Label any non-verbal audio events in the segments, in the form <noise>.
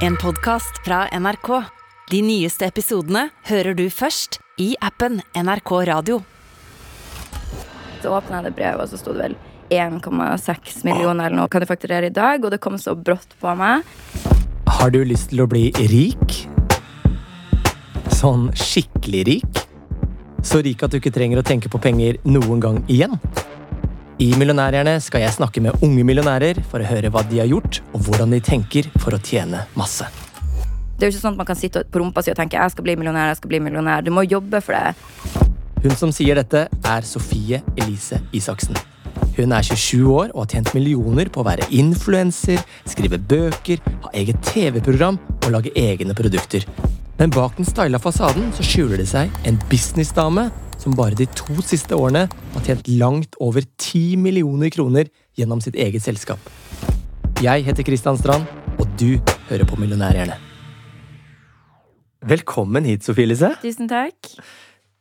En podkast fra NRK. De nyeste episodene hører du først i appen NRK Radio. Så åpna jeg det brevet, og så sto det vel 1,6 millioner eller noe kan du fakturere i dag, og det kom så brått på meg. Har du lyst til å bli rik? Sånn skikkelig rik? Så rik at du ikke trenger å tenke på penger noen gang igjen? I Millionærhjerne skal jeg snakke med unge millionærer for å høre hva de har gjort, og hvordan de tenker for å tjene masse. Det er jo ikke sånn at man kan sitte på rumpa si og tenke jeg skal bli millionær, jeg skal bli millionær. Du må jobbe for det. Hun som sier dette, er Sofie Elise Isaksen. Hun er 27 år og har tjent millioner på å være influenser, skrive bøker, ha eget TV-program og lage egne produkter. Men bak den styla fasaden så skjuler det seg en businessdame som bare de to siste årene har tjent langt over 10 millioner kroner gjennom sitt eget selskap. Jeg heter Kristian Strand, og du hører på Millionærhjerne. Velkommen hit, Sofie Elise. Tusen takk.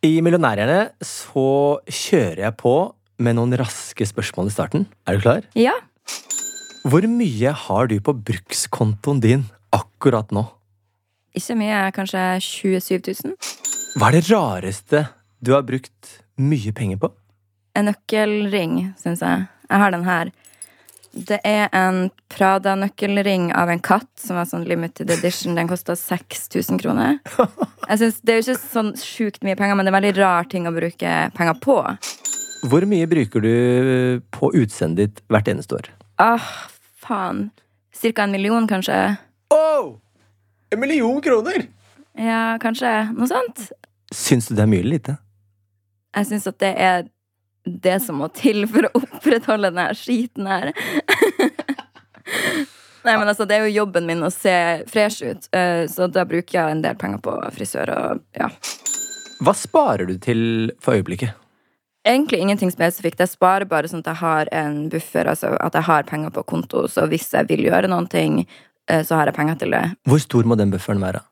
I Millionærhjerne så kjører jeg på med noen raske spørsmål i starten. Er du klar? Ja. Hvor mye har du på brukskontoen din akkurat nå? Ikke mye, kanskje 27 000. Hva er det rareste du har brukt mye penger på? En nøkkelring, syns jeg. Jeg har den her. Det er en Prada-nøkkelring av en katt som var sånn limited edition. Den kosta 6000 kroner. <laughs> Jeg synes, Det er jo ikke sånn sjukt mye penger, men det er en veldig rar ting å bruke penger på. Hvor mye bruker du på utseendet ditt hvert eneste år? Ah, faen. Cirka en million, kanskje. Oh! En million kroner! Ja, kanskje. Noe sånt. Syns du det er mye eller lite? Jeg syns at det er det som må til for å opprettholde denne skiten her. <laughs> Nei, men altså, Det er jo jobben min å se fresh ut, eh, så da bruker jeg en del penger på frisør. og ja. Hva sparer du til for øyeblikket? Egentlig ingenting spesifikt. Jeg sparer bare sånn at jeg har en buffer, altså at jeg har penger på konto. Så hvis jeg vil gjøre noen ting, eh, så har jeg penger til det. Hvor stor må den bufferen være?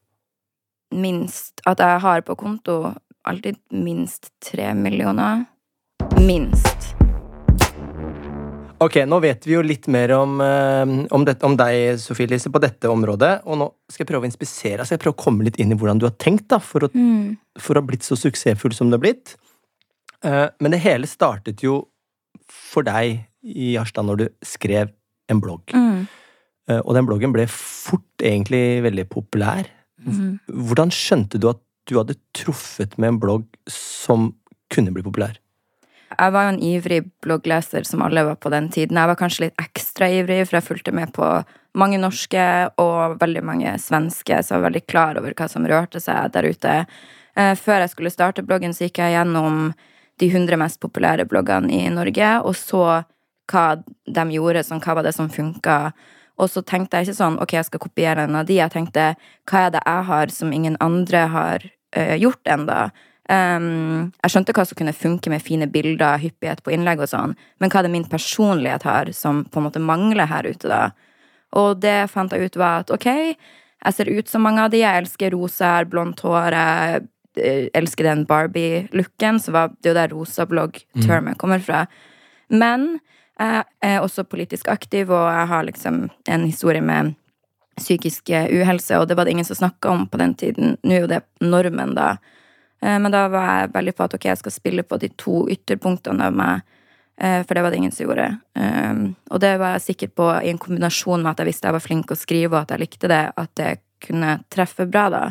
Minst At jeg har på konto alltid minst tre millioner. Minst. Ok, nå vet vi jo litt mer om, eh, om, det, om deg, Sofie Lise, på dette området. Og nå skal jeg prøve å inspisere, skal jeg prøve å komme litt inn i hvordan du har tenkt da, for å, Mm. for å ha blitt så suksessfull som du har blitt. Eh, Men det hele startet jo for deg i Harstad når du skrev en blogg. Mm. Eh, Og den bloggen ble fort egentlig veldig populær. Mm. Hvordan skjønte du at du hadde truffet med en blogg som kunne bli populær? Jeg var jo en ivrig bloggleser som alle var på den tiden. Jeg var kanskje litt ekstra ivrig, for jeg fulgte med på mange norske og veldig mange svenske, så jeg var veldig klar over hva som rørte seg der ute. Eh, Før jeg skulle starte bloggen, så gikk jeg gjennom de 100 mest populære bloggene i Norge, og så hva de gjorde, sånn, hva var det som funka. Og så tenkte jeg ikke sånn, ok, jeg skal kopiere en av de. Jeg tenkte, hva er det jeg har som ingen andre har uh, gjort enda? Um, jeg skjønte hva som kunne funke med fine bilder, hyppighet på innlegg og sånn, men hva er det min personlighet har som på en måte mangler her ute, da? Og det fant jeg ut var at ok, jeg ser ut som mange av de, jeg elsker rosa, jeg blondt hår, jeg eh, elsker den Barbie-looken, så var det jo der rosablogg-termet kommer fra. Men jeg er også politisk aktiv, og jeg har liksom en historie med psykisk eh, uhelse, og det var det ingen som snakka om på den tiden. Nå er jo det normen, da. Eh, Men da var jeg veldig på at ok, jeg skal spille på de to ytterpunktene av meg, eh, for det var det ingen som gjorde. Og det var jeg sikker på i en kombinasjon med at jeg visste jeg var flink å skrive, og at jeg likte det, at det kunne treffe bra, da.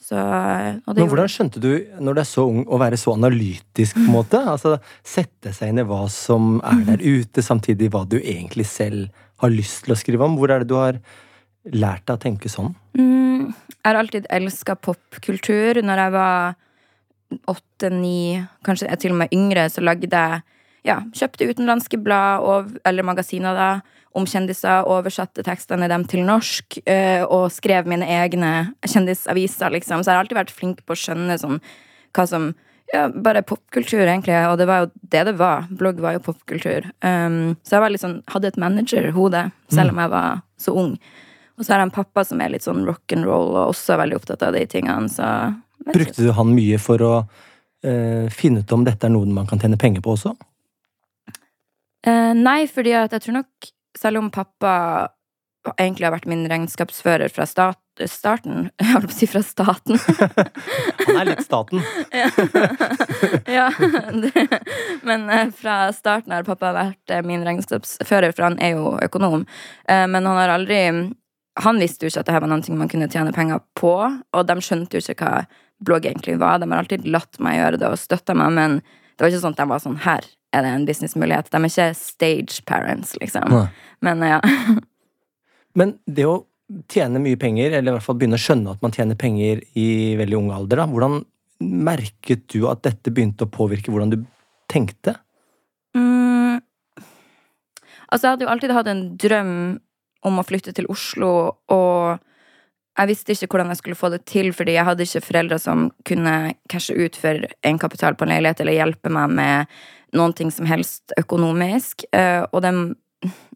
Så, det Men hvordan skjønte du, når du er så ung, å være så analytisk, på en måte? Altså, Sette seg inn i hva som er der ute, samtidig hva du egentlig selv har lyst til å skrive om. Hvor er det du har lært deg å tenke sånn? Mm, jeg har alltid elska popkultur. Når jeg var åtte, ni, kanskje til og med yngre, så lagde jeg ja, kjøpte utenlandske blad og, eller magasiner da, om kjendiser, oversatte tekstene dem til norsk, eh, og skrev mine egne kjendisaviser, liksom. Så jeg har alltid vært flink på å skjønne sånn hva som ja, bare popkultur, egentlig. Og det var jo det det var. Blogg var jo popkultur. Um, så jeg var litt sånn, hadde et manager-hode, selv om jeg var så ung. Og så har jeg en pappa som er litt sånn rock'n'roll og også er veldig opptatt av de tingene. Så. Brukte du han mye for å uh, finne ut om dette er noe man kan tjene penger på også? Uh, nei, fordi at jeg tror nok Selv om pappa egentlig har vært min regnskapsfører fra stat, starten. <laughs> Jeg holdt på å si fra staten. <laughs> Han er litt staten. <laughs> ja, det, men eh, fra starten har pappa vært eh, min regnskapsfører, for han er jo økonom. Eh, men han har aldri Han visste jo ikke at det her var noe man kunne tjene penger på, og de skjønte jo ikke hva blogg egentlig var. De har alltid latt meg gjøre det og støtta meg, men det var ikke sånn at de var sånn Her er det en businessmulighet. De er ikke stage parents, liksom. Nei. Men ja. <laughs> Men det å tjene mye penger, eller i hvert fall begynne å skjønne at man tjener penger i veldig ung alder, da, hvordan merket du at dette begynte å påvirke hvordan du tenkte? Mm. Altså, jeg hadde jo alltid hatt en drøm om å flytte til Oslo, og jeg visste ikke hvordan jeg skulle få det til, fordi jeg hadde ikke foreldre som kunne cashe ut for egenkapital på en leilighet, eller hjelpe meg med noen ting som helst økonomisk. Eh, og det,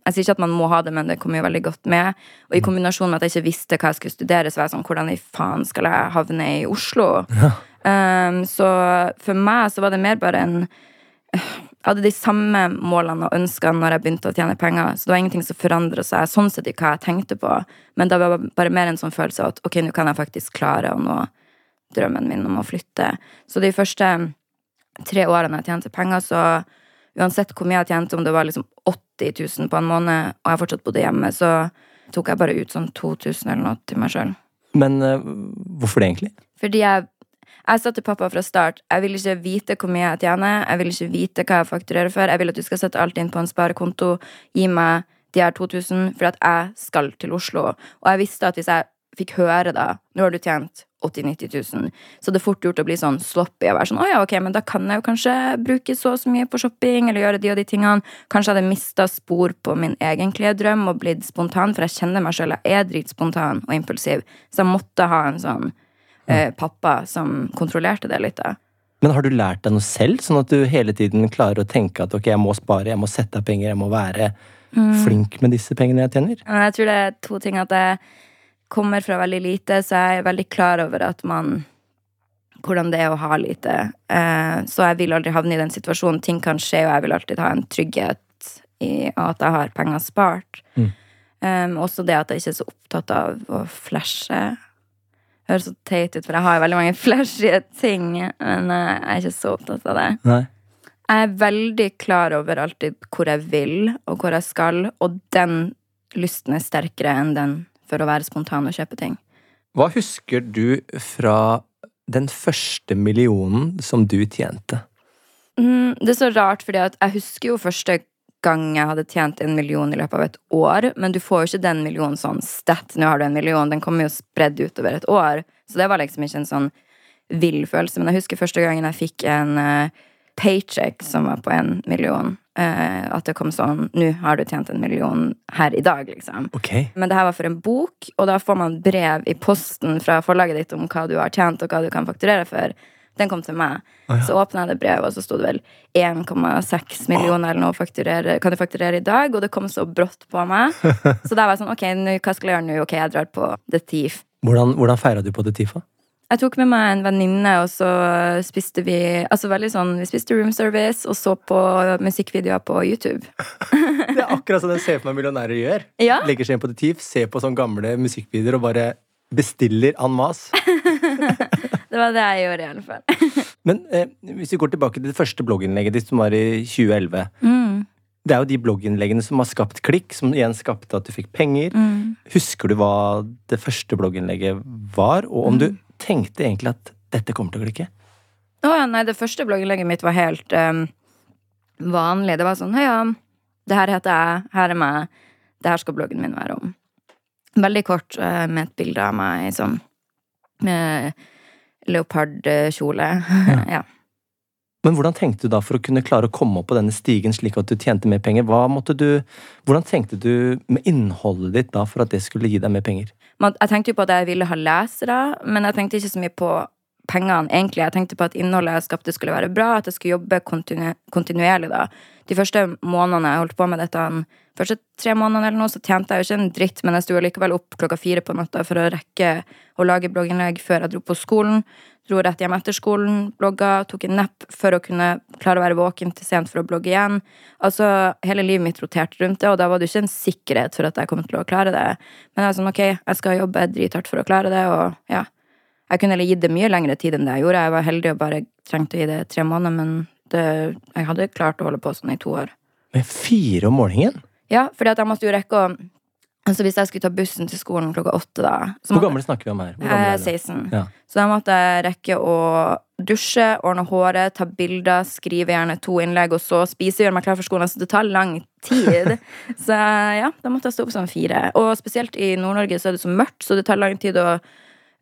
Jeg sier ikke at man må ha det, men det kommer jo veldig godt med. Og i kombinasjon med at jeg ikke visste hva jeg skulle studere, så var jeg sånn Hvordan i faen skal jeg havne i Oslo? Um, så for meg så var det mer bare en Jeg hadde de samme målene og ønskene når jeg begynte å tjene penger, så det var ingenting som forandra seg sånn sett i hva jeg tenkte på, men det var bare mer en sånn følelse av at ok, nå kan jeg faktisk klare å nå drømmen min om å flytte. Så de første tre årene jeg tjente penger, så uansett hvor mye jeg tjente, om det var liksom 80 000 på en måned, og jeg fortsatt bodde hjemme, så tok jeg bare ut sånn 2000 eller noe til meg sjøl. Men eh, hvorfor det, egentlig? Fordi jeg jeg sa til pappa fra start jeg vil ikke vite hvor mye jeg tjener, jeg vil ikke vite hva jeg fakturerer for. Jeg vil at du skal sette alt inn på en sparekonto, gi meg de her 2000, for at jeg skal til Oslo. Og jeg visste at hvis jeg fikk høre da Nå har du tjent 80 000-90 000. Så det er fort gjort å bli sånn sloppy og være sånn Å ja, ok, men da kan jeg jo kanskje bruke så og så mye på shopping, eller gjøre de og de tingene. Kanskje jeg hadde mista spor på min egentlige drøm og blitt spontan, for jeg kjenner meg sjøl, jeg er dritspontan og impulsiv. Så jeg måtte ha en sånn eh, pappa som kontrollerte det litt. da. Men har du lært deg noe selv, sånn at du hele tiden klarer å tenke at ok, jeg må spare, jeg må sette av penger, jeg må være flink med disse pengene jeg tjener? Jeg tror det er to ting. At jeg kommer fra veldig lite, så jeg er veldig klar over at man hvordan det er å ha lite. Eh, så jeg vil aldri havne i den situasjonen. Ting kan skje, og jeg vil alltid ha en trygghet i at jeg har penger spart. Mm. Um, også det at jeg ikke er så opptatt av å flashe. Høres så teit ut, for jeg har jo veldig mange <laughs> flashy ting, men eh, jeg er ikke så opptatt av det. Nei. Jeg er veldig klar over alltid hvor jeg vil, og hvor jeg skal, og den lysten er sterkere enn den for å være spontan og kjøpe ting. Hva husker du fra den første millionen som du tjente? Mm, det er så rart, fordi jeg husker jo første gang jeg hadde tjent en million i løpet av et år, men du får jo ikke den millionen sånn stett, Nå har du en million, den kommer jo spredd utover et år. Så det var liksom ikke en sånn vill følelse. Men jeg husker første gangen jeg fikk en uh, paycheck som var på en million. Uh, at det kom sånn Nå har du tjent en million her i dag, liksom. Okay. Men det her var for en bok, og da får man brev i posten fra forlaget ditt om hva du har tjent, og hva du kan fakturere for. Den kom til meg. Ah, ja. Så åpna jeg det brevet, og så sto det vel 1,6 millioner eller noe fakturere, kan du fakturere i dag, og det kom så brått på meg. <laughs> Så da var jeg sånn, ok, nu, hva skal jeg gjøre nå? Ok, jeg drar på The Thief. Hvordan, hvordan feira du på The Thief da? Jeg tok med meg en venninne, og så spiste vi Altså veldig sånn, vi spiste room service og så på musikkvideoer på YouTube. <laughs> Det er akkurat sånn jeg ser for meg millionærer gjør. Ja. Legger seg inn på The Thief, ser på sånne gamle musikkvideoer og bare bestiller en masse. <laughs> Det var det jeg gjorde, i alle fall. <laughs> Men eh, hvis vi går tilbake til det første blogginnlegget ditt, som var i 2011 Mm, Det er jo de blogginnleggene som har skapt klikk, som igjen skapte at du fikk penger. mm. Husker du hva det første blogginnlegget var, og om du tenkte egentlig at dette kommer til å klikke? Å ja, nei, det første blogginnlegget mitt var helt um, vanlig. Det var sånn Hei, ja, det her heter jeg, her er meg, det her skal bloggen min være om. Veldig kort uh, med et bilde av meg sånn med leopardkjole. <laughs> ja. Men hvordan tenkte du da for å kunne klare å komme opp på denne stigen slik at du tjente mer penger? Du, hvordan tenkte du med innholdet ditt da for at det skulle gi deg mer penger? Jeg tenkte jo på at jeg ville ha lesere, men jeg tenkte ikke så mye på pengene, egentlig. Jeg tenkte på at innholdet jeg skapte, skulle være bra, at jeg skulle jobbe kontinu kontinuerlig, da. De første månedene jeg holdt på med dette, de første tre månedene eller noe, så tjente jeg jo ikke en dritt, men jeg sto likevel opp klokka fire på natta for å rekke å lage blogginnlegg før jeg dro på skolen. Dro rett hjem etter skolen, blogga, tok en nepp for å kunne klare å være våken til sent for å blogge igjen. Altså, hele livet mitt roterte rundt det, og da var det jo ikke en sikkerhet for at jeg kom til å klare det. Men jeg var sånn, ok, jeg skal jobbe drithardt for å klare det, og ja. Jeg kunne gitt det mye lengre tid enn det jeg gjorde. Jeg var heldig og bare trengte å gi det tre måneder, men det, jeg hadde klart å holde på sånn i to år. Med fire om morgenen? Ja, fordi at jeg måtte jo rekke å Altså Hvis jeg skulle ta bussen til skolen klokka åtte, da så Hvor gammel snakker vi om her? Er er 16. Ja. Så da måtte jeg rekke å dusje, ordne håret, ta bilder, skrive gjerne to innlegg, og så spise, gjøre meg klar for skolen. Så det tar lang tid. <laughs> Så ja, da måtte jeg stå opp sånn fire. Og spesielt i Nord-Norge så er det så mørkt, så det tar lang tid å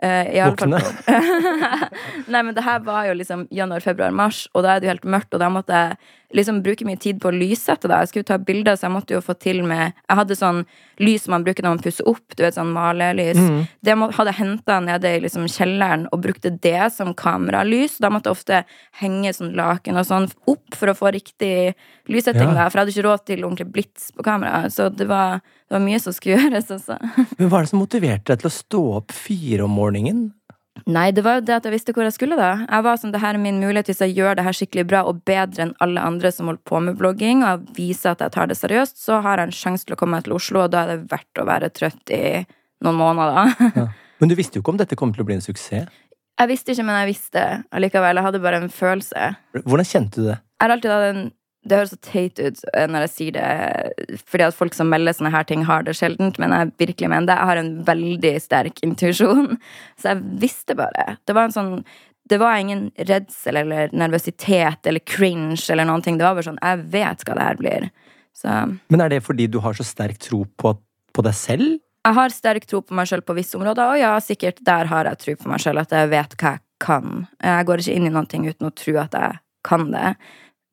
eh, i alle fall- <laughs> Nei, men det her var jo liksom januar, februar, mars, og da er det jo helt mørkt, og da måtte jeg liksom bruke mye tid på å lyssette det. Jeg skulle ta bilder, så jeg måtte jo få til med Jeg hadde sånn lys som man bruker når man pusser opp, du vet, sånn malelys. Det må, hadde jeg henta nede i liksom kjelleren og brukte det som kameralys. Da måtte jeg ofte henge sånn laken og sånn opp for å få riktig lyssetting, Ja. da, for jeg hadde ikke råd til ordentlig blits på kamera. Så det var, det var mye som skulle <laughs> gjøres, altså. Men hva er det som motiverte deg til å stå opp fire om morgenen? Nei, det var jo det at jeg visste hvor jeg skulle, da. Jeg var sånn, det her er min mulighet hvis jeg gjør det her skikkelig bra og bedre enn alle andre som holder på med blogging, og viser at jeg tar det seriøst, så har jeg en sjanse til å komme meg til Oslo, og da er det verdt å være trøtt i noen måneder. <laughs> Ja. Men du visste jo ikke om dette kom til å bli en suksess. Jeg visste ikke, men jeg visste allikevel. Jeg hadde bare en følelse. Hvordan kjente du det? Jeg har alltid hatt en Det høres så teit ut eh, når jeg sier det, fordi at folk som melder sånne her ting, har det sjeldent, men jeg virkelig mener det. Jeg har en veldig sterk intuisjon. <laughs> Så jeg visste bare. Det var en sånn det var ingen redsel eller nervøsitet eller cringe eller noen ting. Det var bare sånn Jeg vet hva det her blir. Så Men er det fordi du har så sterk tro på, på deg selv? jeg har sterk tro på meg sjøl på visse områder, og ja, sikkert der har jeg tro på meg sjøl, at jeg vet hva jeg kan. Jeg går ikke inn i ting uten å tro at jeg kan det.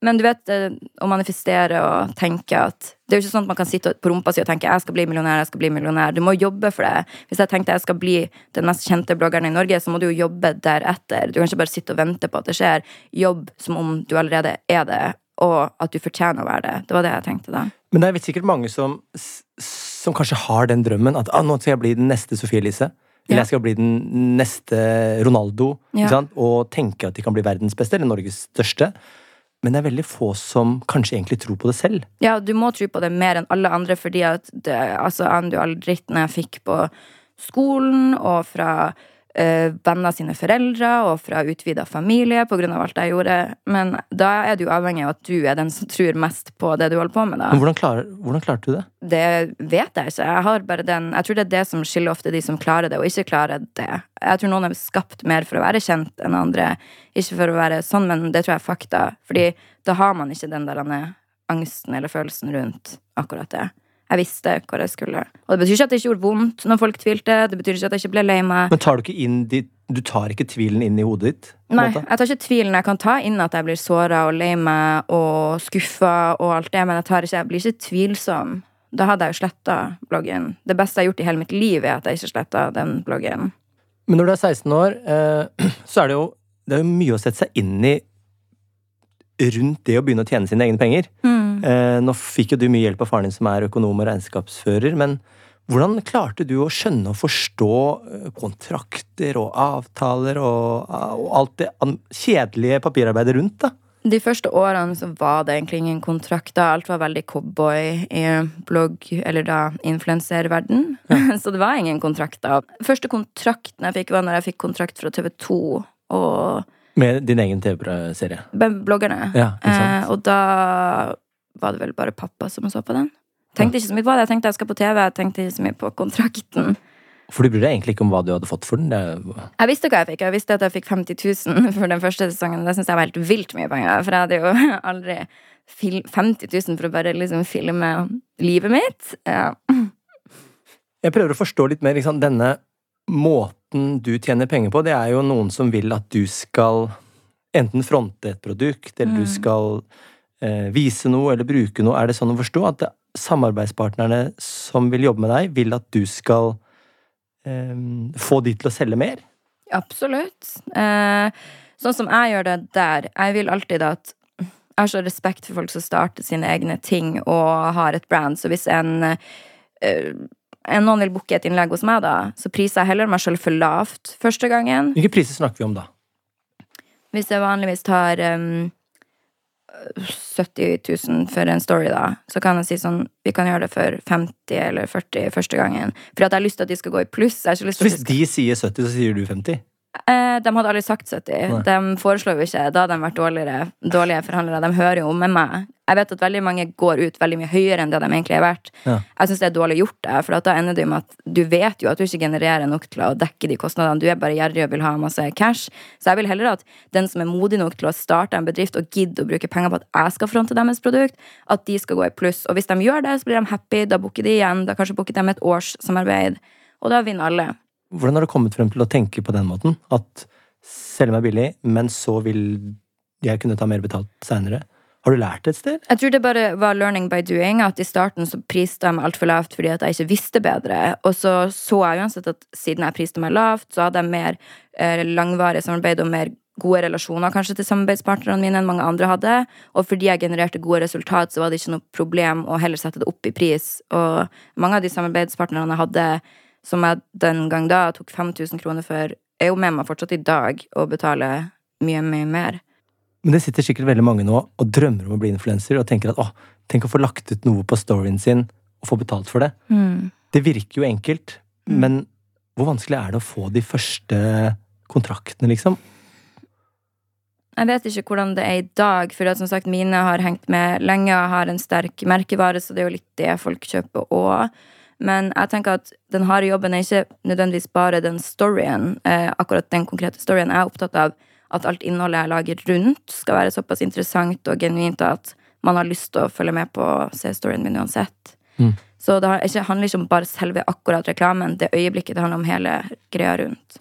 Men du vet, eh, å manifestere og tenke at Det er jo ikke sånn at man kan sitte på rumpa si og tenke 'jeg skal bli millionær', 'jeg skal bli millionær'. Du må jobbe for det. Hvis jeg tenkte jeg skal bli den mest kjente bloggeren i Norge, så må du jo jobbe deretter. Du kan ikke bare sitte og vente på at det skjer. Jobb som om du allerede er det, og at du fortjener å være det. Det var det jeg tenkte da. Men det er sikkert mange som, som kanskje har den drømmen at ah, nå skal jeg bli den neste Sophie Elise. Eller jeg skal bli den neste Ronaldo. Ja. Og tenke at de kan bli verdens beste, eller Norges største. Men det er veldig få som kanskje egentlig tror på det selv. Ja, du må tro på det mer enn alle andre, fordi at det, altså, all dritten jeg fikk på skolen, og fra eh, venner sine foreldre, og fra utvida familie, av alt jeg gjorde. Men da er du jo avhengig av at du er den som tror mest på det du holder på med, da. Men hvordan, klarer, hvordan klarte du det? Det vet jeg ikke. Jeg den Jeg tror det er det som skiller ofte de som klarer det, og ikke klarer det. Jeg tror noen er skapt mer for å være kjent enn andre. Ikke for å være sånn, men det tror jeg er fakta. Fordi da har man ikke den der angsten eller følelsen rundt akkurat det. Jeg visste hvor jeg skulle. Og det betyr ikke at det ikke gjorde vondt når folk tvilte. Det betyr ikke at jeg ikke ble lei meg. Men tar du ikke de, Du tar ikke tvilen inn i hodet ditt? Nei, måte? jeg tar ikke tvilen. Jeg kan ta inn at jeg blir såra og lei meg og skuffa og alt det, men jeg, tar ikke, jeg blir ikke tvilsom. Da hadde jeg jo sletta bloggen. Det beste jeg har gjort i hele mitt liv, er at jeg ikke sletta den bloggen. Men når du er 16 år, eh, <clears throat> så er det jo det er jo mye å sette seg inn i rundt det å begynne å tjene sine egne penger. Eh, nå fikk jo du mye hjelp av faren din som er økonom og regnskapsfører, men hvordan klarte du å skjønne og forstå eh, kontrakter og avtaler og, og alt det kjedelige papirarbeidet rundt, da? De første årene så var det egentlig ingen kontrakter. Alt var veldig cowboy i blogg, eller da influenserverden. <laughs> så det var ingen kontrakter. Første kontrakten jeg fikk, var når jeg fikk kontrakt fra TV 2 og Med din egen TV-serie. med bloggerne. Ja? Eh, og da var det vel bare pappa som så på den. Tenkte ikke så mye på det. Jeg tenkte jeg skal på TV, jeg tenkte ikke så mye på kontrakten. For du bryr deg egentlig ikke om hva du hadde fått for den? Det Jeg visste hva jeg fikk. Jeg visste at jeg fikk 50 000 <laughs> for den første sesongen. Det syns jeg var helt vilt mye penger, for jeg hadde jo <laughs> aldri 50 000 for å bare liksom filme livet mitt. Ja. Jeg prøver å forstå litt mer liksom, denne måten du tjener penger på. Det er jo noen som vil at du skal enten fronte et produkt, eller du skal vise noe eller bruke noe. Er det sånn å forstå at samarbeidspartnerne som vil jobbe med deg, vil at du skal eh, få de til å selge mer? Absolutt. Eh, sånn som jeg gjør det der Jeg vil alltid at jeg har så respekt for folk som starter sine egne ting og har et brand, så hvis en eh, en noen vil booke et innlegg hos meg, da, så priser jeg heller meg selv for lavt første gangen. Hvilke priser snakker vi om da? Hvis jeg vanligvis tar um, 70 000 for en story, da, så kan jeg si sånn Vi kan gjøre det for 50 eller 40 første gangen. For jeg har lyst til at de skal gå i pluss. Lyst Så hvis de sier 70, så sier du 50? Eh, de hadde aldri sagt 70. Nei. De foreslår jo ikke. Da hadde de vært dårligere, dårlige forhandlere. De hører jo med meg. Jeg vet at veldig mange går ut veldig mye høyere enn det de egentlig er verdt. Ja. Jeg syns det er dårlig gjort, det, for da ender det med at du vet jo at du ikke genererer nok til å dekke de kostnadene. Du er bare gjerrig og vil ha masse cash. Så jeg vil heller at den som er modig nok til å starte en bedrift og gidde å bruke penger på at jeg skal fronte deres produkt, at de skal gå i pluss. Og hvis de gjør det, så blir de happy, da booker de igjen, da kanskje booker de et års samarbeid, og da vinner alle. Hvordan har du kommet frem til å tenke på den måten? At selge meg billig, men så vil jeg kunne ta mer betalt seinere? Har du lært et sted? Jeg tror det bare var learning by doing. At i starten så priste jeg meg altfor lavt fordi at jeg ikke visste bedre. Og så så jeg uansett at siden jeg priste meg lavt, så hadde jeg mer eh, langvarig samarbeid og mer gode relasjoner kanskje til samarbeidspartnerne mine enn mange andre hadde. Og fordi jeg genererte gode resultat, så var det ikke noe problem å heller sette det opp i pris. Og mange av de samarbeidspartnerne jeg hadde, som jeg den gang da tok 5000 kroner for, er jo med meg fortsatt i dag og betaler mye, mye mer. Men det sitter sikkert veldig mange nå og drømmer om å bli influenser og tenker at åh, tenk å få lagt ut noe på storyen sin og få betalt for det. Det virker jo enkelt, Mm. men hvor vanskelig er det å få de første kontraktene, liksom? Jeg vet ikke hvordan det er i dag, for som sagt mine har hengt med lenge og har en sterk merkevare, så det er jo litt det folk kjøper òg. Men jeg tenker at den harde jobben er ikke nødvendigvis bare den storyen. Eh, akkurat den konkrete storyen. Jeg er opptatt av at alt innholdet jeg lager rundt, skal være såpass interessant og genuint at man har lyst til å følge med på og se storyen min uansett. Mm. Så det handler ikke om bare selve akkurat reklamen, det øyeblikket det handler om hele greia rundt.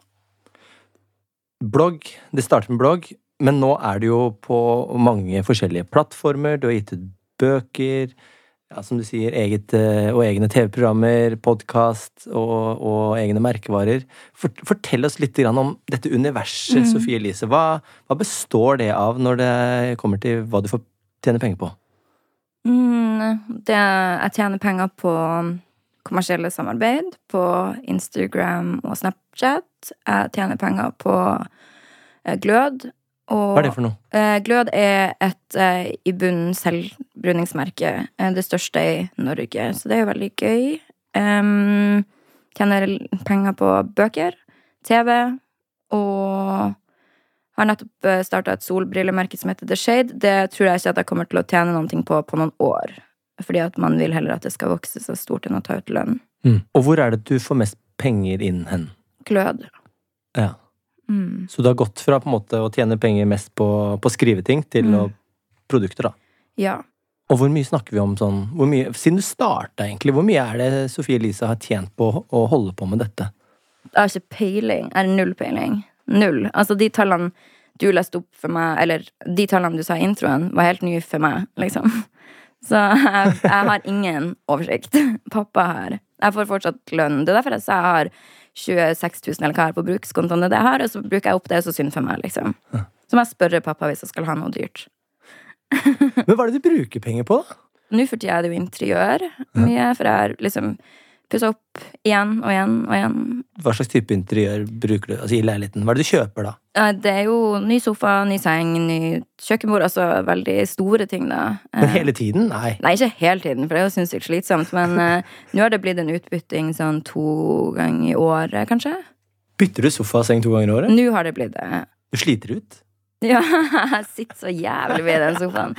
Blogg, det starter med blogg, men nå er det jo på mange forskjellige plattformer. Du har gitt ut bøker, ja, som du sier, eget, eh, og egne TV-programmer, podkast og, og egne merkevarer. Fort- Fortell oss litt om dette universet, Sofie Elise. Hva, hva består det av når det kommer til hva du får tjene penger på? Mm, det, jeg tjener penger på kommersielle samarbeid på Instagram og Snapchat. Jeg tjener penger på eh, Glød. Og Hva er det for noe? eh, Glød er et eh, i bunnen selvbruningsmerke. Eh, det største i Norge, så det er jo veldig gøy. Um, tjener penger på bøker, TV og har nettopp starta et solbrillemerke som heter The Shade. Det tror jeg ikke at jeg kommer til å tjene noe på på noen år. Fordi at man vil heller at det skal vokse så stort enn å ta ut lønn. Mm. Og hvor er det du får mest penger inn hen? Glød. Ja. Mm. Så du har gått fra på en måte å tjene penger mest på, på skriveting til Mm. produkter, da. Ja. Og hvor mye snakker vi om sånn mye, Siden du starta, egentlig, hvor mye er det Sofie Elise har tjent på å holde på med dette? Jeg har ikke peiling. Jeg har null peiling. Null. Altså, de tallene du leste opp for meg, eller de tallene du sa i introen, var helt nye for meg, liksom. <laughs> Så jeg, jeg har ingen oversikt. <laughs> Pappa har. Jeg får fortsatt lønn. Det er derfor jeg sa jeg har 26 000 eller hva jeg har på brukskontoen. Det det jeg har, og så bruker jeg opp det, og så synd for meg, liksom. Så må jeg spørre pappa hvis jeg skal ha noe dyrt. Men hva er det du bruker penger på, da? Nå for tida er det jo interiør mye, for jeg har liksom pussa opp igjen og igjen og igjen. Hva slags type interiør bruker du altså i leiligheten? Hva er det du kjøper, da? Det er jo ny sofa, ny seng, ny kjøkkenbord. Altså veldig store ting, da. Men Eh, hele tiden? Nei. Nei, ikke hele tiden, for det er jo sinnssykt slitsomt. Men eh, <laughs> nå har det blitt en utbytting sånn to ganger i året, kanskje. Bytter du sofa og seng to ganger i året? Nå har det blitt det. Du sliter ut? <laughs> Ja, jeg sitter så jævlig ved den sofaen.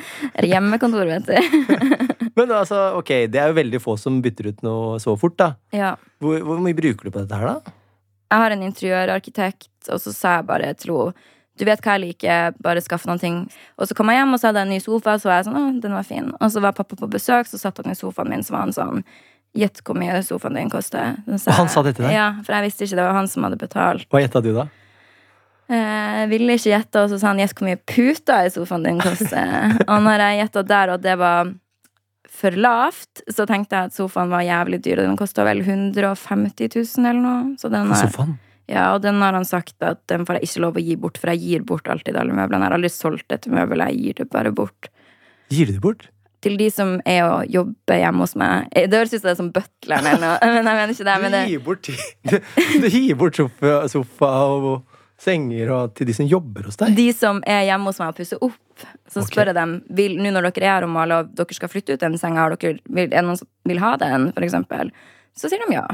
Hjemmekontor, vet du. <laughs> Men altså, ok, det er jo veldig få som bytter ut noe så fort, da. Ja. Hvor, hvor mye bruker du på dette her, da? Jeg har en interiørarkitekt, og så sa jeg bare henne du vet hva jeg liker, bare skaff noen ting. Og så kom jeg hjem, og så hadde jeg en ny sofa, så var jeg sånn, å, den var fin. Og så var pappa på besøk, så satt han i sofaen min, så var han sånn, gjett hvor mye sofaen din koster. Så Og han sa det til deg? Ja, for jeg visste ikke det var han som hadde betalt. Hva gjetta du, da? Jeg ville ikke gjette, og så sa han gjett hvor mye puter i sofaen din koster. og når jeg gjetta der, og det var for lavt, så tenkte jeg at sofaen var jævlig dyr, og den kosta vel 150 000 eller noe. Så den har, ja, og den har han sagt at den får jeg ikke lov å gi bort, for jeg gir bort alltid alle møblene. Jeg har aldri solgt et møbel, jeg gir det bare bort. Gir du det bort? Til de som er og jobber hjemme hos meg. Eh, Det høres ut som det er som butleren eller <laughs> noe. Men jeg mener ikke det. Men det, Du gir bort, du, <laughs> du gir bort sofa, sofa og senger og til de som jobber hos deg? de som er hjemme hos meg og pusser opp, så okay. spør jeg dem vil, nå når dere er her og maler og dere skal flytte ut den senga, har dere, vil, er det noen som vil ha den, for eksempel? Så sier de ja.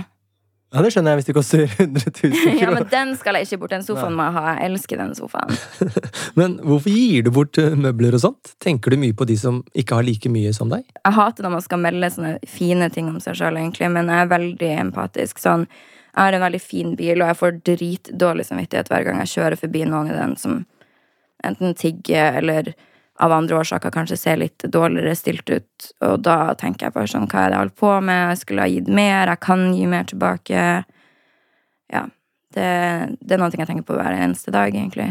Ja, det skjønner jeg hvis det koster 100 000 kroner. Ja, men den skal jeg ikke bort. Den sofaen må jeg ha. Jeg elsker den sofaen. <laughs> Men hvorfor gir du bort eh, møbler og sånt? Tenker du mye på de som ikke har like mye som deg? Jeg hater når man skal melde sånne fine ting om seg sjøl, egentlig, men jeg er veldig empatisk. Sånn, jeg har en veldig fin bil, og jeg får dritdårlig samvittighet hver gang jeg kjører forbi noen i den som enten tigger eller av andre årsaker kanskje ser litt dårligere stilt ut. Og da tenker jeg bare sånn, hva er det jeg holder på med? Jeg skulle ha gitt mer, jeg kan gi mer tilbake. Ja. Det, det er noe jeg tenker på hver eneste dag, egentlig.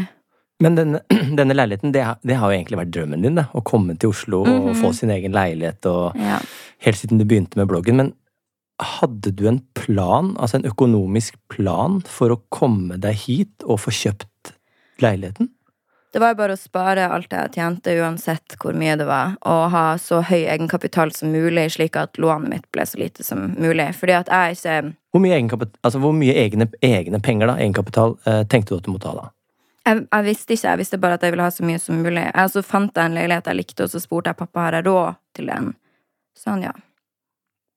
Men denne, <clears throat> denne leiligheten, det, det har jo egentlig vært drømmen din, da. Å komme til Oslo og Mhm. få sin egen leilighet og Ja. Helt siden du begynte med bloggen. Men hadde du en plan, altså en økonomisk plan, for å komme deg hit og få kjøpt leiligheten? Det var bare å spare alt jeg tjente, uansett hvor mye det var, og ha så høy egenkapital som mulig, slik at lånet mitt ble så lite som mulig. Fordi at jeg ikke Hvor mye, altså hvor mye egne, egne penger, da, egenkapital, eh, tenkte du at du måtte ha da? jeg, jeg visste ikke, jeg visste bare at jeg ville ha så mye som mulig. Jeg så fant jeg en leilighet jeg likte, og så spurte jeg pappa har jeg råd til den. Så han ja.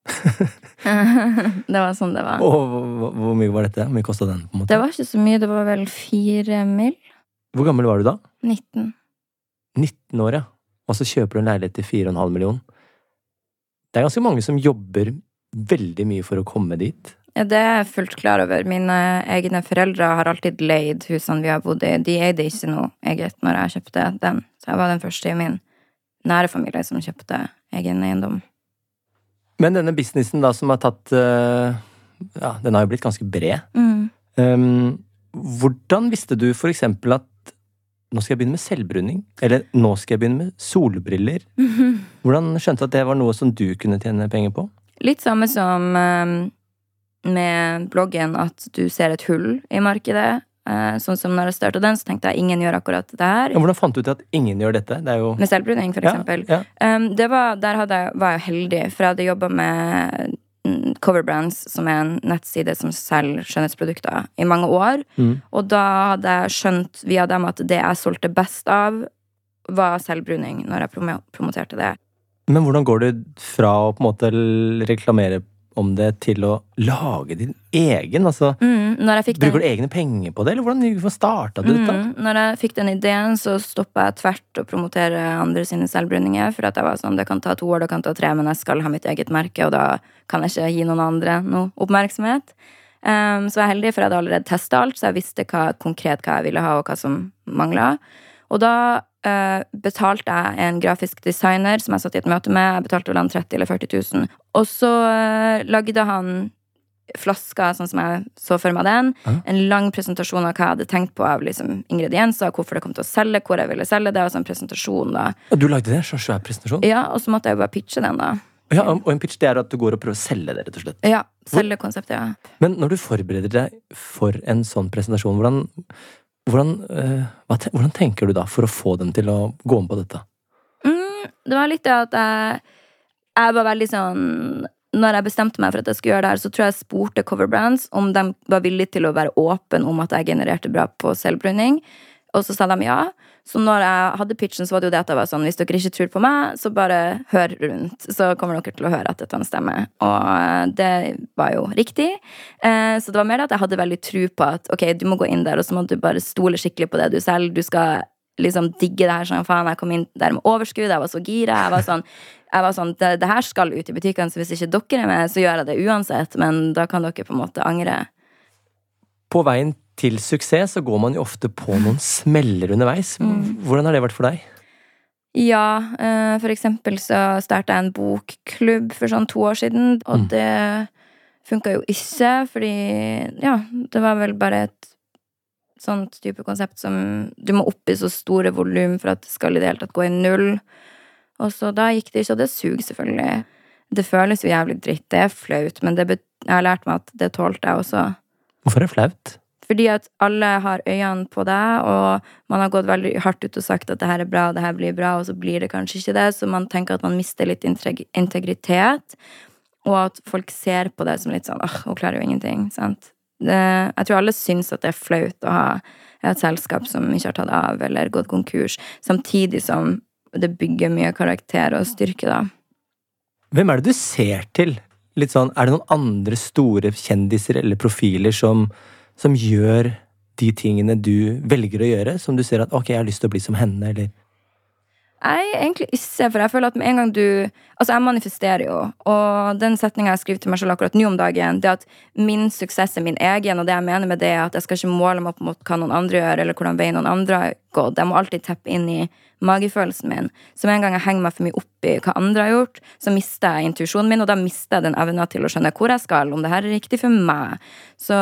<laughs> det var sånn det var. Og hvor, hvor mye var dette? Hvor mye kosta den? på en måte? Det var ikke så mye, det var vel fire mil? Hvor gammel var du da? 19. 19 år, ja. Og så kjøper du en leilighet til 4,5 million. Det er ganske mange som jobber veldig mye for å komme dit. Ja, det er jeg fullt klar over. Mine egne foreldre har alltid leid husene vi har bodd i. De eide ikke noe eget når jeg kjøpte den. Så jeg var den første i min nære familie som kjøpte egen eiendom. Men denne businessen da som har tatt eh, Ja, den har jo blitt ganske bred. Mm. Um, hvordan visste du eksempel at nå skal jeg begynne med selvbruning? Eller nå skal jeg begynne med solbriller? <laughs> Hvordan skjønte du at det var noe som du kunne tjene penger på? Litt samme som um, med bloggen, at du ser et hull i markedet. Eh, sånn som når jeg starta den, så tenkte jeg ingen gjør akkurat det her. Ja, hvordan fant du ut at ingen gjør dette? Det jo Med selvbruning, for eksempel. Ja, ja. Um, var, der jeg, var jeg heldig, for jeg hadde jobba med Coverbrands, som er en nettside som selger skjønnhetsprodukter, i mange år. Mm. Og da hadde jeg skjønt via dem at det jeg solgte best av, var selvbruning, når jeg promoterte det. Men hvordan går det fra å på en måte reklamere om det til å lage din egen? Altså, Mm, bruker du egne penger på det, eller hvordan starta du dette? Mm, når jeg fikk den ideen, så stoppa jeg tvert å promotere andre sine selvbruninger. For at jeg var sånn, det kan ta to år, det kan ta tre, men jeg skal ha mitt eget merke, og da kan jeg ikke gi noen andre noe oppmerksomhet. Um, så jeg er heldig, for jeg hadde allerede testa alt, så jeg visste hva, konkret hva jeg ville ha, og hva som mangla. Og da eh, betalte jeg en grafisk designer som jeg satt i et møte med. Jeg betalte vel han 30 eller 40 000. Og så uh, lagde han flasker, sånn som jeg så for meg den. En lang presentasjon av hva jeg hadde tenkt på av liksom, ingredienser, hvorfor det kom til å selge, hvor jeg ville selge det. Og så en presentasjon da. Og du lagde det? Så svær presentasjon? Ja, Og så måtte jeg jo bare pitche den, da. Ja, og en pitch det er at du går og prøver å selge det, rett og slett. Ja, Selge konseptet, ja. Men når du forbereder deg for en sånn presentasjon, hvordan, hvordan, eh, te- hvordan tenker du da for å få dem til å gå med på dette? Mm, det var litt det at jeg, jeg var veldig sånn Når jeg bestemte meg for at jeg skulle gjøre det her, så tror jeg jeg spurte coverbrands om de var villige til å være åpen om at jeg genererte bra på selvbruning. Og så sa de ja. Så når jeg hadde pitchen, så var det jo det at jeg var sånn Hvis dere ikke tror på meg, så bare hør rundt. Så kommer dere til å høre at dette stemmer. Og eh, det var jo riktig. Eh, Så det var mer det at jeg hadde veldig tro på at ok, du må gå inn der, og så må du bare stole skikkelig på det du selv. Du skal liksom digge det her sånn faen. Jeg kom inn der med overskudd, jeg var så gira. Jeg var sånn, jeg var sånn det, det her skal ut i butikkene, så hvis ikke dere er med, så gjør jeg det uansett. Men da kan dere på en måte angre. På veien til suksess så går man jo ofte på noen smeller underveis. Hvordan har det vært for deg? Ja, eh, for eksempel så starta jeg en bokklubb for sånn to år siden, og Mm. det funka jo ikke, fordi ja, det var vel bare et sånt type konsept som Du må opp i så store volum for at det skal i det hele tatt gå i null. Og så da gikk det ikke, og det suger selvfølgelig. Det føles jo jævlig dritt, det er flaut, men det jeg har lært meg at det tålte jeg også. Hvorfor er det flaut? Fordi at alle har øynene på deg, og man har gått veldig hardt ut og sagt at det her er bra, det her blir bra, og så blir det kanskje ikke det, så man tenker at man mister litt integritet. Og at folk ser på det som litt sånn åh, hun klarer jo ingenting. sant? Det, jeg tror alle syns at det er flaut å ha et selskap som ikke har tatt av eller gått konkurs, samtidig som det bygger mye karakter og styrke, da. Hvem er det du ser til? Litt sånn, Er det noen andre store kjendiser eller profiler som, som gjør de tingene du velger å gjøre? Som du ser at ok, jeg har lyst til å bli som henne, eller Nei, egentlig ikke, for jeg føler at med en gang du Altså, jeg manifesterer jo, og den setninga jeg skriver til meg selv akkurat nå om dagen, det at min suksess er min egen, og det jeg mener med det, er at jeg skal ikke måle meg opp mot hva noen andre gjør, eller hvordan veien noen andre har gått. Jeg må alltid teppe inn i magefølelsen min. Så med en gang jeg henger meg for mye opp i hva andre har gjort, så mister jeg intuisjonen min, og da mister jeg den evna til å skjønne hvor jeg skal, om det her er riktig for meg. Så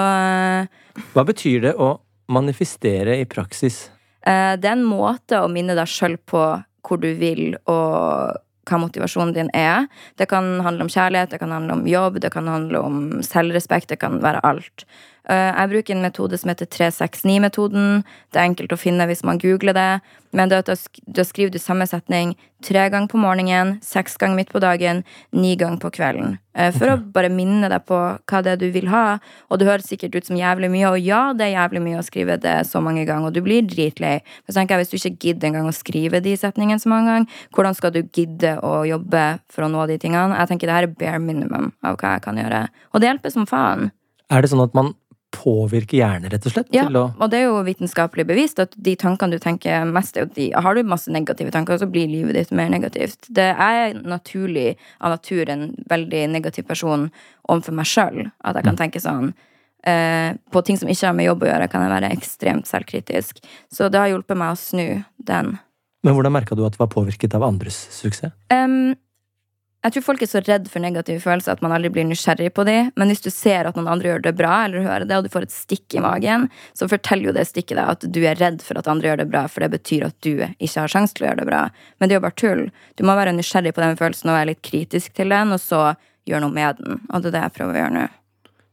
Hva betyr det å manifestere i praksis? Eh, det er en måte å minne deg sjøl på hvor du vil, og hva motivasjonen din er. Det kan handle om kjærlighet, det kan handle om jobb, det kan handle om selvrespekt, det kan være alt. Eh, Jeg bruker en metode som heter 369-metoden. Det er enkelt å finne hvis man googler det. Men da skriver du samme setning tre ganger på morgenen, seks ganger midt på dagen, ni ganger på kvelden. For For å bare minne deg på hva det er du vil ha. Og det høres sikkert ut som jævlig mye, og ja, det er jævlig mye å skrive det så mange ganger, og du blir dritlei. Men tenker jeg, hvis du ikke gidder engang å skrive de setningene så mange ganger, hvordan skal du gidde å jobbe for å nå de tingene? Jeg tenker det her er bare minimum av hva jeg kan gjøre. Og det hjelper som faen. Er det sånn at man påvirker hjernen, rett og slett? Ja, og det er jo vitenskapelig bevist at de tankene du tenker mest, er de Har du masse negative tanker, så blir livet ditt mer negativt. Det er naturlig av natur en veldig negativ person overfor meg sjøl. At jeg kan tenke sånn eh, På ting som ikke har med jobb å gjøre, kan jeg være ekstremt selvkritisk. Så det har hjulpet meg å snu den. Men hvordan merka du at du var påvirket av andres suksess? Em, jeg tror folk er så redd for negative følelser at man aldri blir nysgjerrig på dem. Men hvis du ser at noen andre gjør det bra, eller hører det, og du får et stikk i magen, så forteller jo det stikket deg at du er redd for at andre gjør det bra, for det betyr at du ikke har sjanse til å gjøre det bra. Men det er jo bare tull. Du må være nysgjerrig på den følelsen og være litt kritisk til den, og så gjøre noe med den. Og det er det jeg prøver å gjøre nå.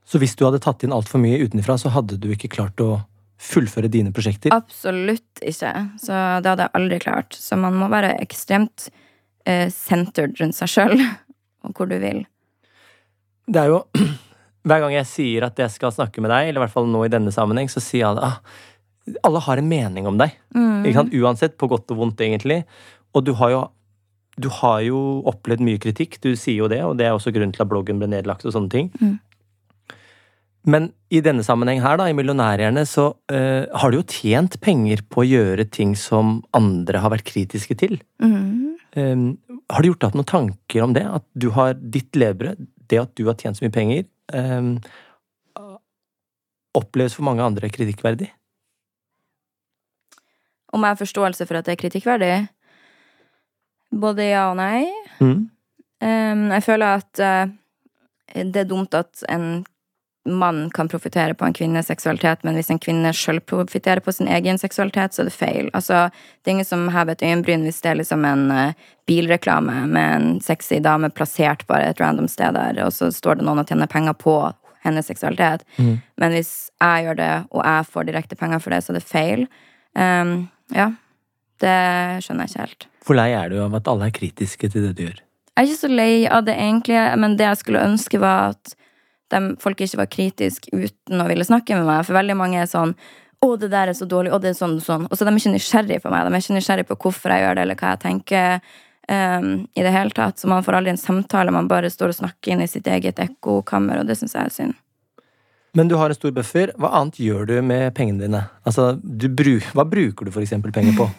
Så hvis du hadde tatt inn altfor mye utenfra, så hadde du ikke klart å fullføre dine prosjekter? Absolutt ikke. Så det hadde jeg aldri klart. Så man må være ekstremt eh, centered rundt seg sjøl, og hvor du vil. Det er jo <clears throat> Hver gang jeg sier at jeg skal snakke med deg, eller i hvert fall nå i denne sammenheng, så sier alle ah, alle har en mening om deg. Sant? Uansett, på godt og vondt, egentlig. Og du har jo du har jo opplevd mye kritikk, du sier jo det, og det er også grunnen til at bloggen ble nedlagt og sånne ting. Mm. Men i denne sammenheng her, da, i Millionærhjerne, så uh, har du jo tjent penger på å gjøre ting som andre har vært kritiske til. Mhm. Um, har du gjort deg noen tanker om det? At du har ditt levebrød, det at du har tjent så mye penger, um, oppleves for mange andre kritikkverdig? Om jeg har forståelse for at det er kritikkverdig? Både ja og nei. Mm. Um, jeg føler at uh, det er dumt at en mann kan profitere på en kvinnes seksualitet, men hvis en kvinne sjøl profitterer på sin egen seksualitet, så er det feil. Altså, det er ingen som hever et øyenbryn hvis det er liksom en uh, bilreklame med en sexy dame plassert bare et random sted der, og så står det noen og tjener penger på hennes seksualitet. Mm. Men hvis jeg gjør det, og jeg får direkte penger for det, så er det feil. Um, ja. Det skjønner jeg ikke helt. Hvor lei er du av at alle er kritiske til det du gjør? Jeg er ikke så lei av det egentlig, men det jeg skulle ønske var at de, folk ikke var kritiske uten å ville snakke med meg. For veldig mange er sånn 'Å, det der er så dårlig', og det er sånn og sånn. Og så er de ikke nysgjerrig på meg. De er ikke nysgjerrig på hvorfor jeg gjør det, eller hva jeg tenker. Um, I det hele tatt. Så man får aldri en samtale. Man bare står og snakker inn i sitt eget ekkokammer, og det syns jeg er synd. Men du har en stor buffer. Hva annet gjør du med pengene dine? Altså, bru hva bruker du eksempel penger på?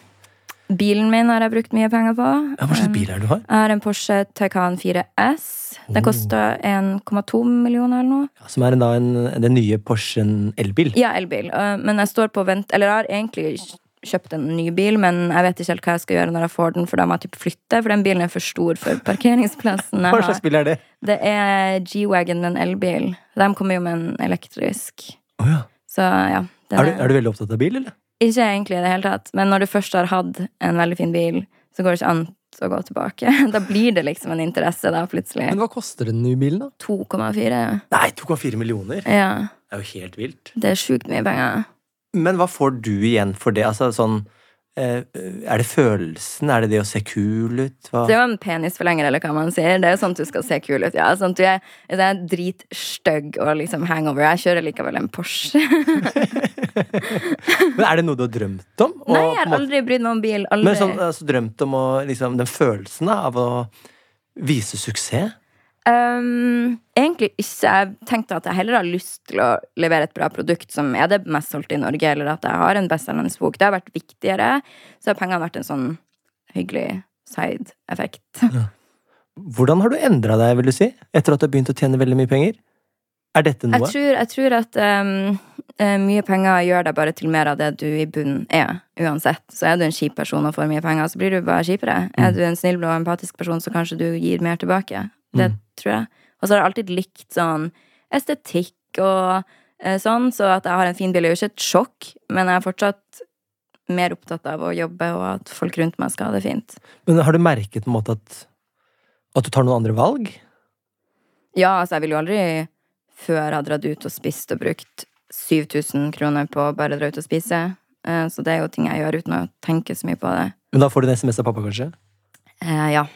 Bilen min har jeg brukt mye penger på. Ja, hva slags bil er det du har? Jeg har en Porsche Taycan 4S. Den Oh. koster 1,2 millioner eller noe. Ja, som er da en, den nye Porschen elbil. Ja, elbil. Øh, Men jeg står på vent Eller jeg har egentlig kjøpt en ny bil, men jeg vet ikke helt hva jeg skal gjøre når jeg får den, for da må jeg typ flytte, for den bilen er for stor for parkeringsplassen <laughs> Hva slags bil er det? Det er G-Wagon, en elbil. De kommer jo med en elektrisk. Oh, ja. Så ja. er, du, er du veldig opptatt av bil, eller? Ikke egentlig i det hele tatt, men når du først har hatt en veldig fin bil, så går det ikke an å gå tilbake. <laughs> Da blir det liksom en interesse, da, plutselig. Men hva koster den nye bilen, da? 2,4. Nei, 2,4 millioner. Ja. Det er jo helt vilt. Det er sjukt mye penger. Men hva får du igjen for det? Altså sånn eh, Er det følelsen? Er det det å se kul ut? Hva? Det er jo en penisforlenger, eller hva man sier. Det er jo sånn at du skal se kul ut. ja. Sånn at du er, er dritstygg og liksom hangover. Jeg kjører likevel en Porsche. <laughs> Men er det noe du har drømt om? Og Nei, jeg har aldri brydd meg om bil. Aldri. Men sånn, altså, drømt om å, liksom, den følelsen av å vise suksess? Um, egentlig ikke. Jeg tenkte at jeg heller har lyst til å levere et bra produkt som er det mest solgte i Norge, eller at jeg har en bestselgende bok. Det har vært viktigere. Så har pengene vært en sånn hyggelig side-effekt. Hvordan har du endra deg, vil du si, etter at du har begynt å tjene veldig mye penger? Er dette Jeg noe? tror, jeg tror at um, mye penger gjør deg bare til mer av det du i bunnen er, uansett. Så er du en kjip person og får mye penger, så blir du bare kjipere. Er du en snill og empatisk person, så kanskje du gir mer tilbake. Det tror jeg. Og så har jeg alltid likt sånn estetikk og eh, sånn, så at jeg har en fin bil er jo ikke et sjokk, men jeg er fortsatt mer opptatt av å jobbe og at folk rundt meg skal ha det fint. Men har du merket på en måte at, at du tar noen andre valg? Ja, altså, jeg vil jo aldri før har dratt ut og spist og brukt 7000 kroner på å bare dra ut og spise. Eh, Så det er jo ting jeg gjør uten å tenke så mye på det. Men da får du en SMS av pappa, kanskje? Eh, ja,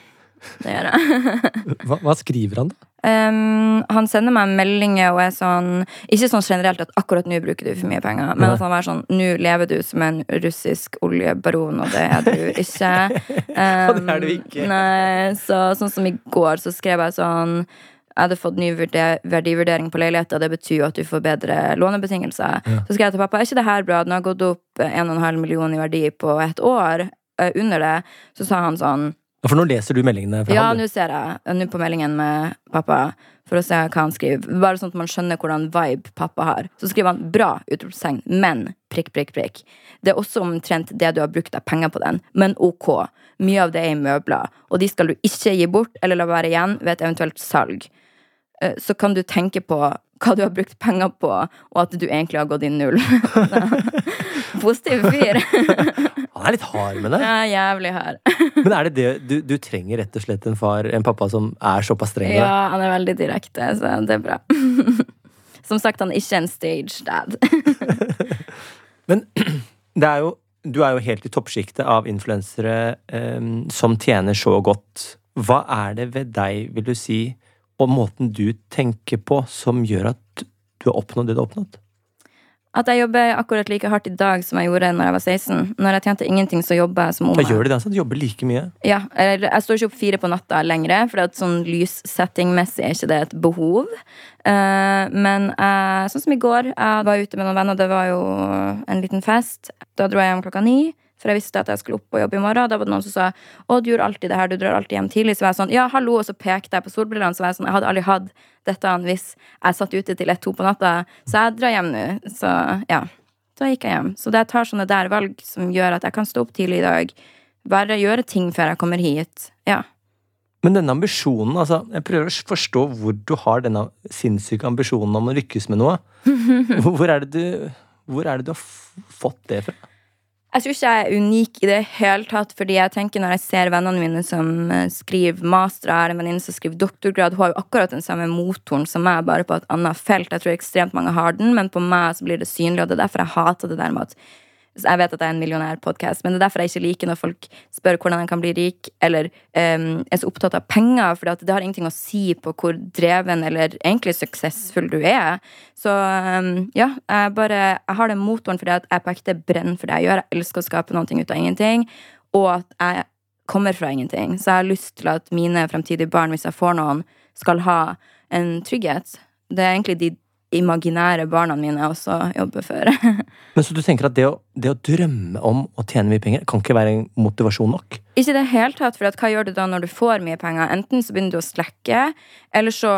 det gjør jeg. <laughs> Hva, hva skriver han, da? Um, han sender meg meldinger og er sånn Ikke sånn generelt at akkurat nå bruker du for mye penger, men Nei. at han er sånn Nå lever du som en russisk oljebaron, og det er du ikke. <laughs> Og det er du ikke. Nei, så, sånn som i går, så skrev jeg sånn jeg hadde fått ny verdivurdering på leiligheten. Det betyr jo at du får bedre lånebetingelser. Så skrev jeg til pappa er ikke det her bra. Den har gått opp 1,5 million i verdi på et år. Under det så sa han sånn For nå leser du meldingene fra ja, han. Ja, nå ser jeg nå på meldingen med pappa for å se hva han skriver. Bare sånn at man skjønner hvordan vibe pappa har. Så skriver han 'bra', utropstegn, men prikk, prikk, prikk. Det er også omtrent det du har brukt av penger på den, men ok. Mye av det er i møbler, og de skal du ikke gi bort eller la være igjen ved et eventuelt salg. Eh, Så kan du tenke på hva du har brukt penger på, og at du egentlig har gått i null. <laughs> Positiv fyr. <laughs> Han er litt hard med det. Ja, jævlig hard. <laughs> Men er det det du, du trenger rett og slett en far, en pappa som er såpass streng? Ja, han er veldig direkte, så det er bra. Som sagt, han er ikke en stage dad. Men det er jo, du er jo helt i toppsjiktet av influensere um, som tjener så godt. Hva er det ved deg, vil du si, og måten du tenker på, som gjør at du har oppnådd det du har oppnådd? At jeg jobber akkurat like hardt i dag som jeg gjorde når jeg var 16. Når jeg tjente ingenting, så jobber jeg som om Da gjør du det, altså? Du jobber like mye? Ja, jeg står ikke opp fire på natta lenger, for at sånn lyssettingmessig er ikke det et behov. Eh, men sånn som i går, jeg var ute med noen venner, det var jo en liten fest. Da dro jeg hjem klokka ni, for jeg visste at jeg skulle opp og jobbe i morgen. Da var det noen som sa å, du gjør alltid det her, du drar alltid hjem tidlig. Så var jeg sånn, ja, hallo, og så pekte jeg på solbrillene, så var jeg sånn, jeg hadde aldri hatt dette hvis jeg satt ute til ett-to på natta. Så jeg drar hjem nå. Så ja, da gikk jeg hjem. Så det jeg tar sånne der valg som gjør at jeg kan stå opp tidlig i dag, bare gjøre ting før jeg kommer hit. Ja. Men denne ambisjonen, altså, jeg prøver å forstå hvor du har denne sinnssyke ambisjonen om å lykkes med noe. <laughs> Hvor er det du, hvor er det du har fått det fra? Jeg tror ikke jeg er unik i det hele tatt, fordi jeg tenker når jeg ser vennene mine som eh, skriver master, jeg har en venninne som skriver doktorgrad, hun har jo akkurat den samme motoren som meg, bare på et annet felt. Jeg tror ekstremt mange har den, men på meg så blir det synlig, og det er derfor jeg hater det der med at Jeg vet at jeg er en millionærpodkast, men det er derfor jeg ikke liker når folk spør hvordan jeg kan bli rik, eller um, er så opptatt av penger, for det har ingenting å si på hvor dreven eller egentlig suksessfull du er. Så um, ja, jeg bare Jeg har den motoren fordi at jeg på ekte brenner for det jeg gjør. Jeg elsker å skape noe ut av ingenting, og at jeg kommer fra ingenting. Så jeg har lyst til at mine fremtidige barn, hvis jeg får noen, skal ha en trygghet. Det er egentlig de imaginære barna mine også jobber for. <laughs> Men så du tenker at det å, det å drømme om å tjene mye penger, kan ikke være en motivasjon nok? Ikke i det hele tatt, for hva gjør du da når du får mye penger? Enten så begynner du å slekke, eller så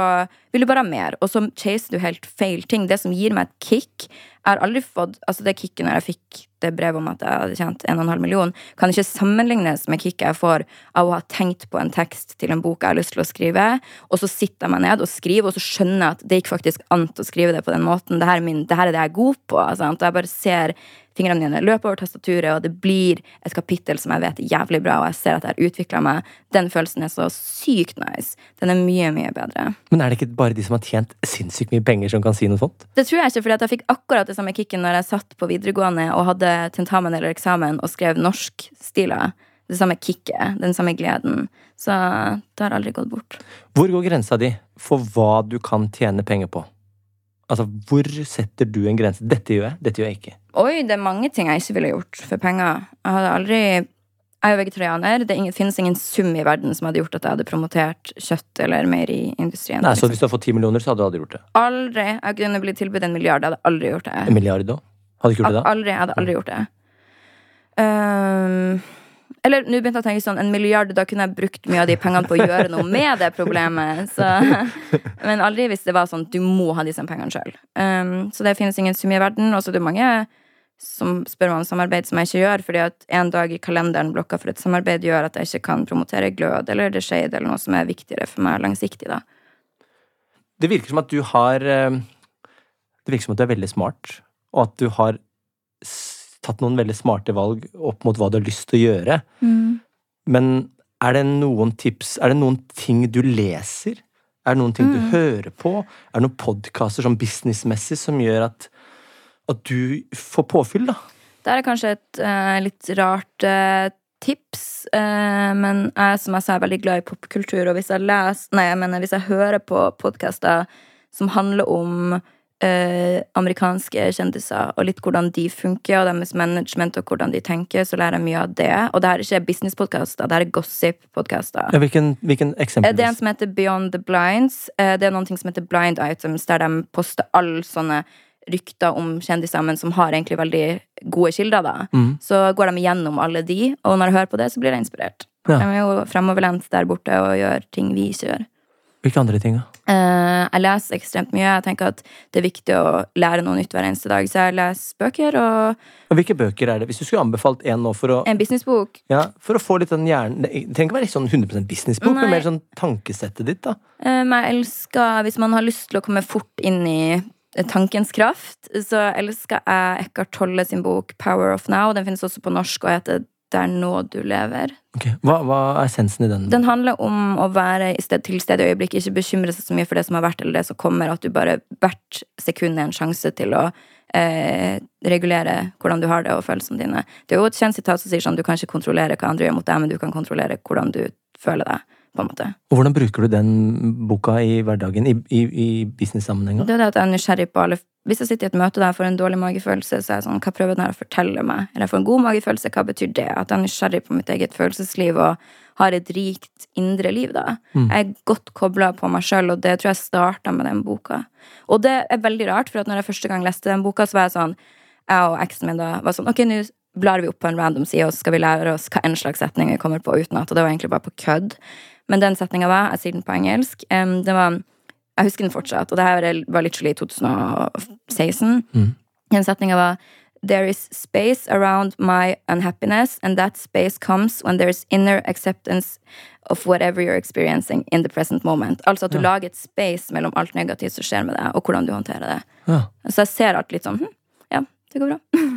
vil du bare ha mer, og så chaser du helt feil ting. Det som gir meg et kick Jeg har aldri fått Altså, det kicket når jeg fikk det brevet om at jeg hadde tjent 1,5 million, kan ikke sammenlignes med kicket jeg får av å ha tenkt på en tekst til en bok jeg har lyst til å skrive, og så sitter jeg meg ned og skriver, og så skjønner jeg at det gikk faktisk an å skrive det på den måten. Det her er, min, det her er det jeg er god på. Sant? Og jeg bare ser fingrene mine løper over tastaturet, og det blir et kapittel som jeg vet er jævlig bra, og jeg ser at jeg har utvikla meg. Den følelsen er så sykt nice. Den er mye, mye bedre. Men er det ikke bare de som har tjent sinnssykt mye penger, som kan si noe sånt? Det tror jeg ikke, for jeg fikk akkurat det samme kicken når jeg satt på videregående og hadde tentamen eller eksamen og skrev norskstiler. Det samme kicket, den samme gleden. Så det har aldri gått bort. Hvor går grensa di for hva du kan tjene penger på? Altså, Hvor setter du en grense? Dette gjør jeg, dette gjør jeg ikke. Oi, det er mange ting jeg ikke ville gjort for penger. Jeg hadde aldri Jeg er jo vegetarianer. Det finnes ingen sum i verden som hadde gjort at jeg hadde promotert kjøtt eller meieriindustrien. Nei, Så liksom. hvis du hadde fått ti millioner, så hadde du aldri gjort det? Aldri. Jeg kunne blitt tilbudt en milliard. Jeg hadde aldri gjort det. En milliard da? Hadde ikke gjort det da? Aldri, jeg hadde aldri gjort det. Um, eller nå begynte jeg å tenke sånn, en milliard, da kunne jeg brukt mye av de pengene på å gjøre noe med det problemet. Så, <laughs> men aldri hvis det var sånn du må ha disse pengene sjøl. så det finnes ingen sum i verden. Og så er det mange som spør meg om samarbeid som jeg ikke gjør, fordi at en dag i kalenderen blokka for et samarbeid gjør at jeg ikke kan promotere Glød eller The Shade eller noe som er viktigere for meg langsiktig, da. Det virker som at du har eh, Det virker som at du er veldig smart, og at du har tatt noen veldig smarte valg opp mot hva du har lyst til å gjøre. Men er det noen tips Er det noen ting du leser? Er det noen ting du hører på? Er det noen podkaster sånn businessmessig som gjør at, at du får påfyll, da? Det er kanskje et uh, litt rart uh, tips, uh, men jeg som jeg sa, er veldig glad i popkultur, og hvis jeg leser, nei, jeg mener, hvis jeg hører på podkaster som handler om amerikanske kjendiser, og litt hvordan de funker, og deres management, og hvordan de tenker, så lærer jeg mye av det. Og det her er ikke businesspodkaster, det her er gossip-podkaster. Ja, hvilken, hvilken eksempel? Det er en som heter Beyond the Blinds. Det er noen ting som heter Blind Items, der de poster alle sånne rykter om kjendiser, men som har egentlig veldig gode kilder. da. mm. Så går de gjennom alle de, og når jeg hører på det, så blir jeg inspirert. Ja. De er jo fremoverlent der borte og gjør ting vi ikke gjør. Hvilke andre ting, da? Eh, jeg leser ekstremt mye. Jeg tenker at det er viktig å lære noe nytt hver eneste dag. Så jeg leser bøker og Og hvilke bøker er det? Hvis du skulle anbefalt en nå for å en businessbok. Ja, For å få litt den hjernen Det trenger ikke være sånn 100 businessbok, men mer sånn tankesettet ditt. da Um, jeg elsker, Hvis man har lyst til å komme fort inn i eh, tankens kraft, så elsker jeg Eckhart Tolle sin bok 'Power of Now'. Den finnes også på norsk og heter 'Det er nå du lever'. Okay. Hva, hva er essensen i den? Den handler om å være i sted, til stede i øyeblikket, ikke bekymre seg så mye for det som har vært eller det som kommer, at du bare hvert sekund er en sjanse til å eh, regulere hvordan du har det og følelsene dine. Det er jo et kjent sitat som sier sånn du kan ikke kontrollere hva andre gjør mot deg, men du kan kontrollere hvordan du føler deg. På en måte. Og hvordan bruker du den boka i hverdagen, i, i, i business-sammenheng? Det er det at jeg er nysgjerrig på alle Hvis jeg sitter i et møte der jeg får en dårlig magefølelse, så er jeg sånn, hva prøver den her å fortelle meg? Eller jeg får en god magefølelse, hva betyr det? At jeg er nysgjerrig på mitt eget følelsesliv og har et rikt indre liv, da. Mm. Jeg er godt kobla på meg sjøl, og det tror jeg starta med den boka. Og det er veldig rart, for at når jeg første gang leste den boka, så var jeg sånn Jeg og eksen min da var sånn Ok, nå blar vi opp på en random side, og så skal vi lære oss hva en slags setning vi kommer på utenat. Og det var egentlig bare på kødd. Men den setninga var Jeg sier den på engelsk. Um, det var Jeg husker den fortsatt, og det her var literally i 2016. Mm. Den setninga var There is space around my unhappiness, and that space comes when there is inner acceptance of whatever you're experiencing in the present moment. Altså at du lager et space mellom alt negativt som skjer med deg, og hvordan du håndterer det. Ja. Så jeg ser alt litt sånn hm, Ja, det går bra. <laughs>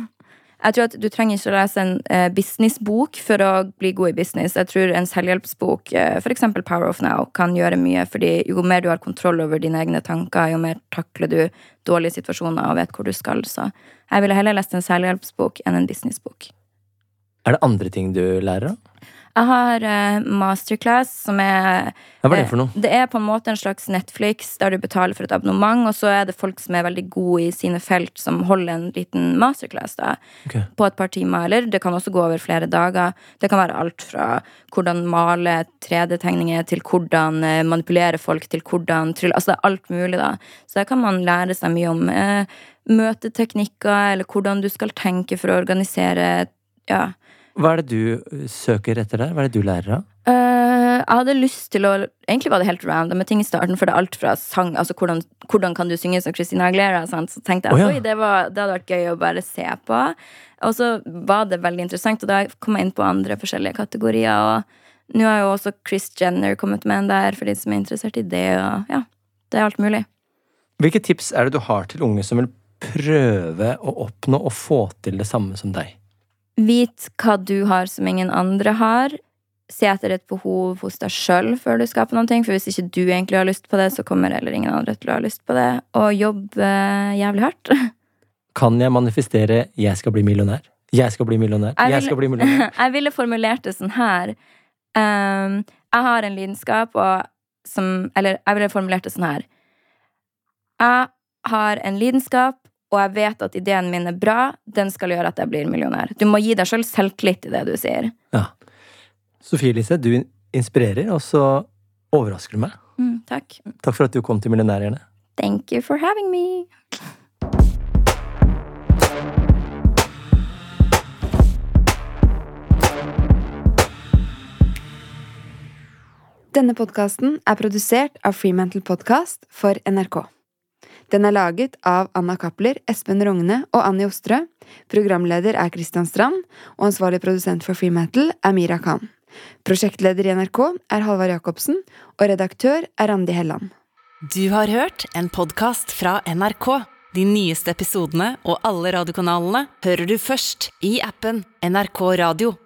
Jeg tror at du trenger ikke å lese en eh, businessbok for å bli god i business. Jeg tror en selvhjelpsbok, eh, eksempel Power of Now, kan gjøre mye. fordi jo mer du har kontroll over dine egne tanker, jo mer takler du dårlige situasjoner og vet hvor du skal. Så jeg ville heller lest en selvhjelpsbok enn en businessbok. Er det andre ting du lærer av? Jeg har eh, masterclass, som er hva er det Eh, for noe? Det er på en måte en slags Netflix der du betaler for et abonnement, og så er det folk som er veldig gode i sine felt, som holder en liten masterclass da, okay. på et par timer. Eller det kan også gå over flere dager. Det kan være alt fra hvordan male 3D-tegninger til hvordan eh, manipulere folk, til hvordan trylle Altså det er alt mulig, da. Så der kan man lære seg mye om eh, møteteknikker, eller hvordan du skal tenke for å organisere Ja. Hva er det du uh, søker etter der? Hva er det du lærer av? Uh, jeg hadde lyst til å Egentlig var det helt random med ting i starten, for det er alt fra sang Altså hvordan, hvordan kan du synge som Christina Aguilera? Sant? Så tenkte jeg Å, ja. det, var, det hadde vært gøy å bare se på. Og så var det veldig interessant, og da kom jeg inn på andre forskjellige kategorier. Og nå har jo også Chris Jenner kommet med en der, for de som er interessert i det. Og ja, det er alt mulig. Hvilke tips er det du har til unge som vil prøve å oppnå og få til det samme som deg? Vit hva du har som ingen andre har. Se etter et behov hos deg sjøl før du skaper noe. For hvis ikke du egentlig har lyst på det, så kommer heller ingen andre til å ha lyst på det. Og jobbe jævlig hardt. <laughs> Kan jeg manifestere 'jeg skal bli millionær'? Jeg skal bli millionær. Jeg Jeg skal bli millionær. <laughs> jeg ville formulert det sånn her. Um, jeg har en lidenskap og som Eller jeg ville formulert det sånn her. Jeg har en lidenskap, og jeg vet at ideen min er bra. Den skal gjøre at jeg blir millionær. Du må gi deg sjøl selvtillit i det du sier. Ja. Sofie Elise, du inspirerer, og så overrasker du meg. Mm, takk. Takk for at du kom til Millionærhjerne. Thank you for having me. Denne podkasten er produsert av Freemantle Podcast for NRK. Den er laget av Anna Cappler, Espen Rogne og Annie Ostrø. Programleder er Christian Strand, og ansvarlig produsent for Freemantle er Mira Khan. Prosjektleder i NRK er Halvard Jacobsen, og redaktør er Randi Helland. Du har hørt en podkast fra NRK. De nyeste episodene og alle radiokanalene hører du først i appen NRK Radio.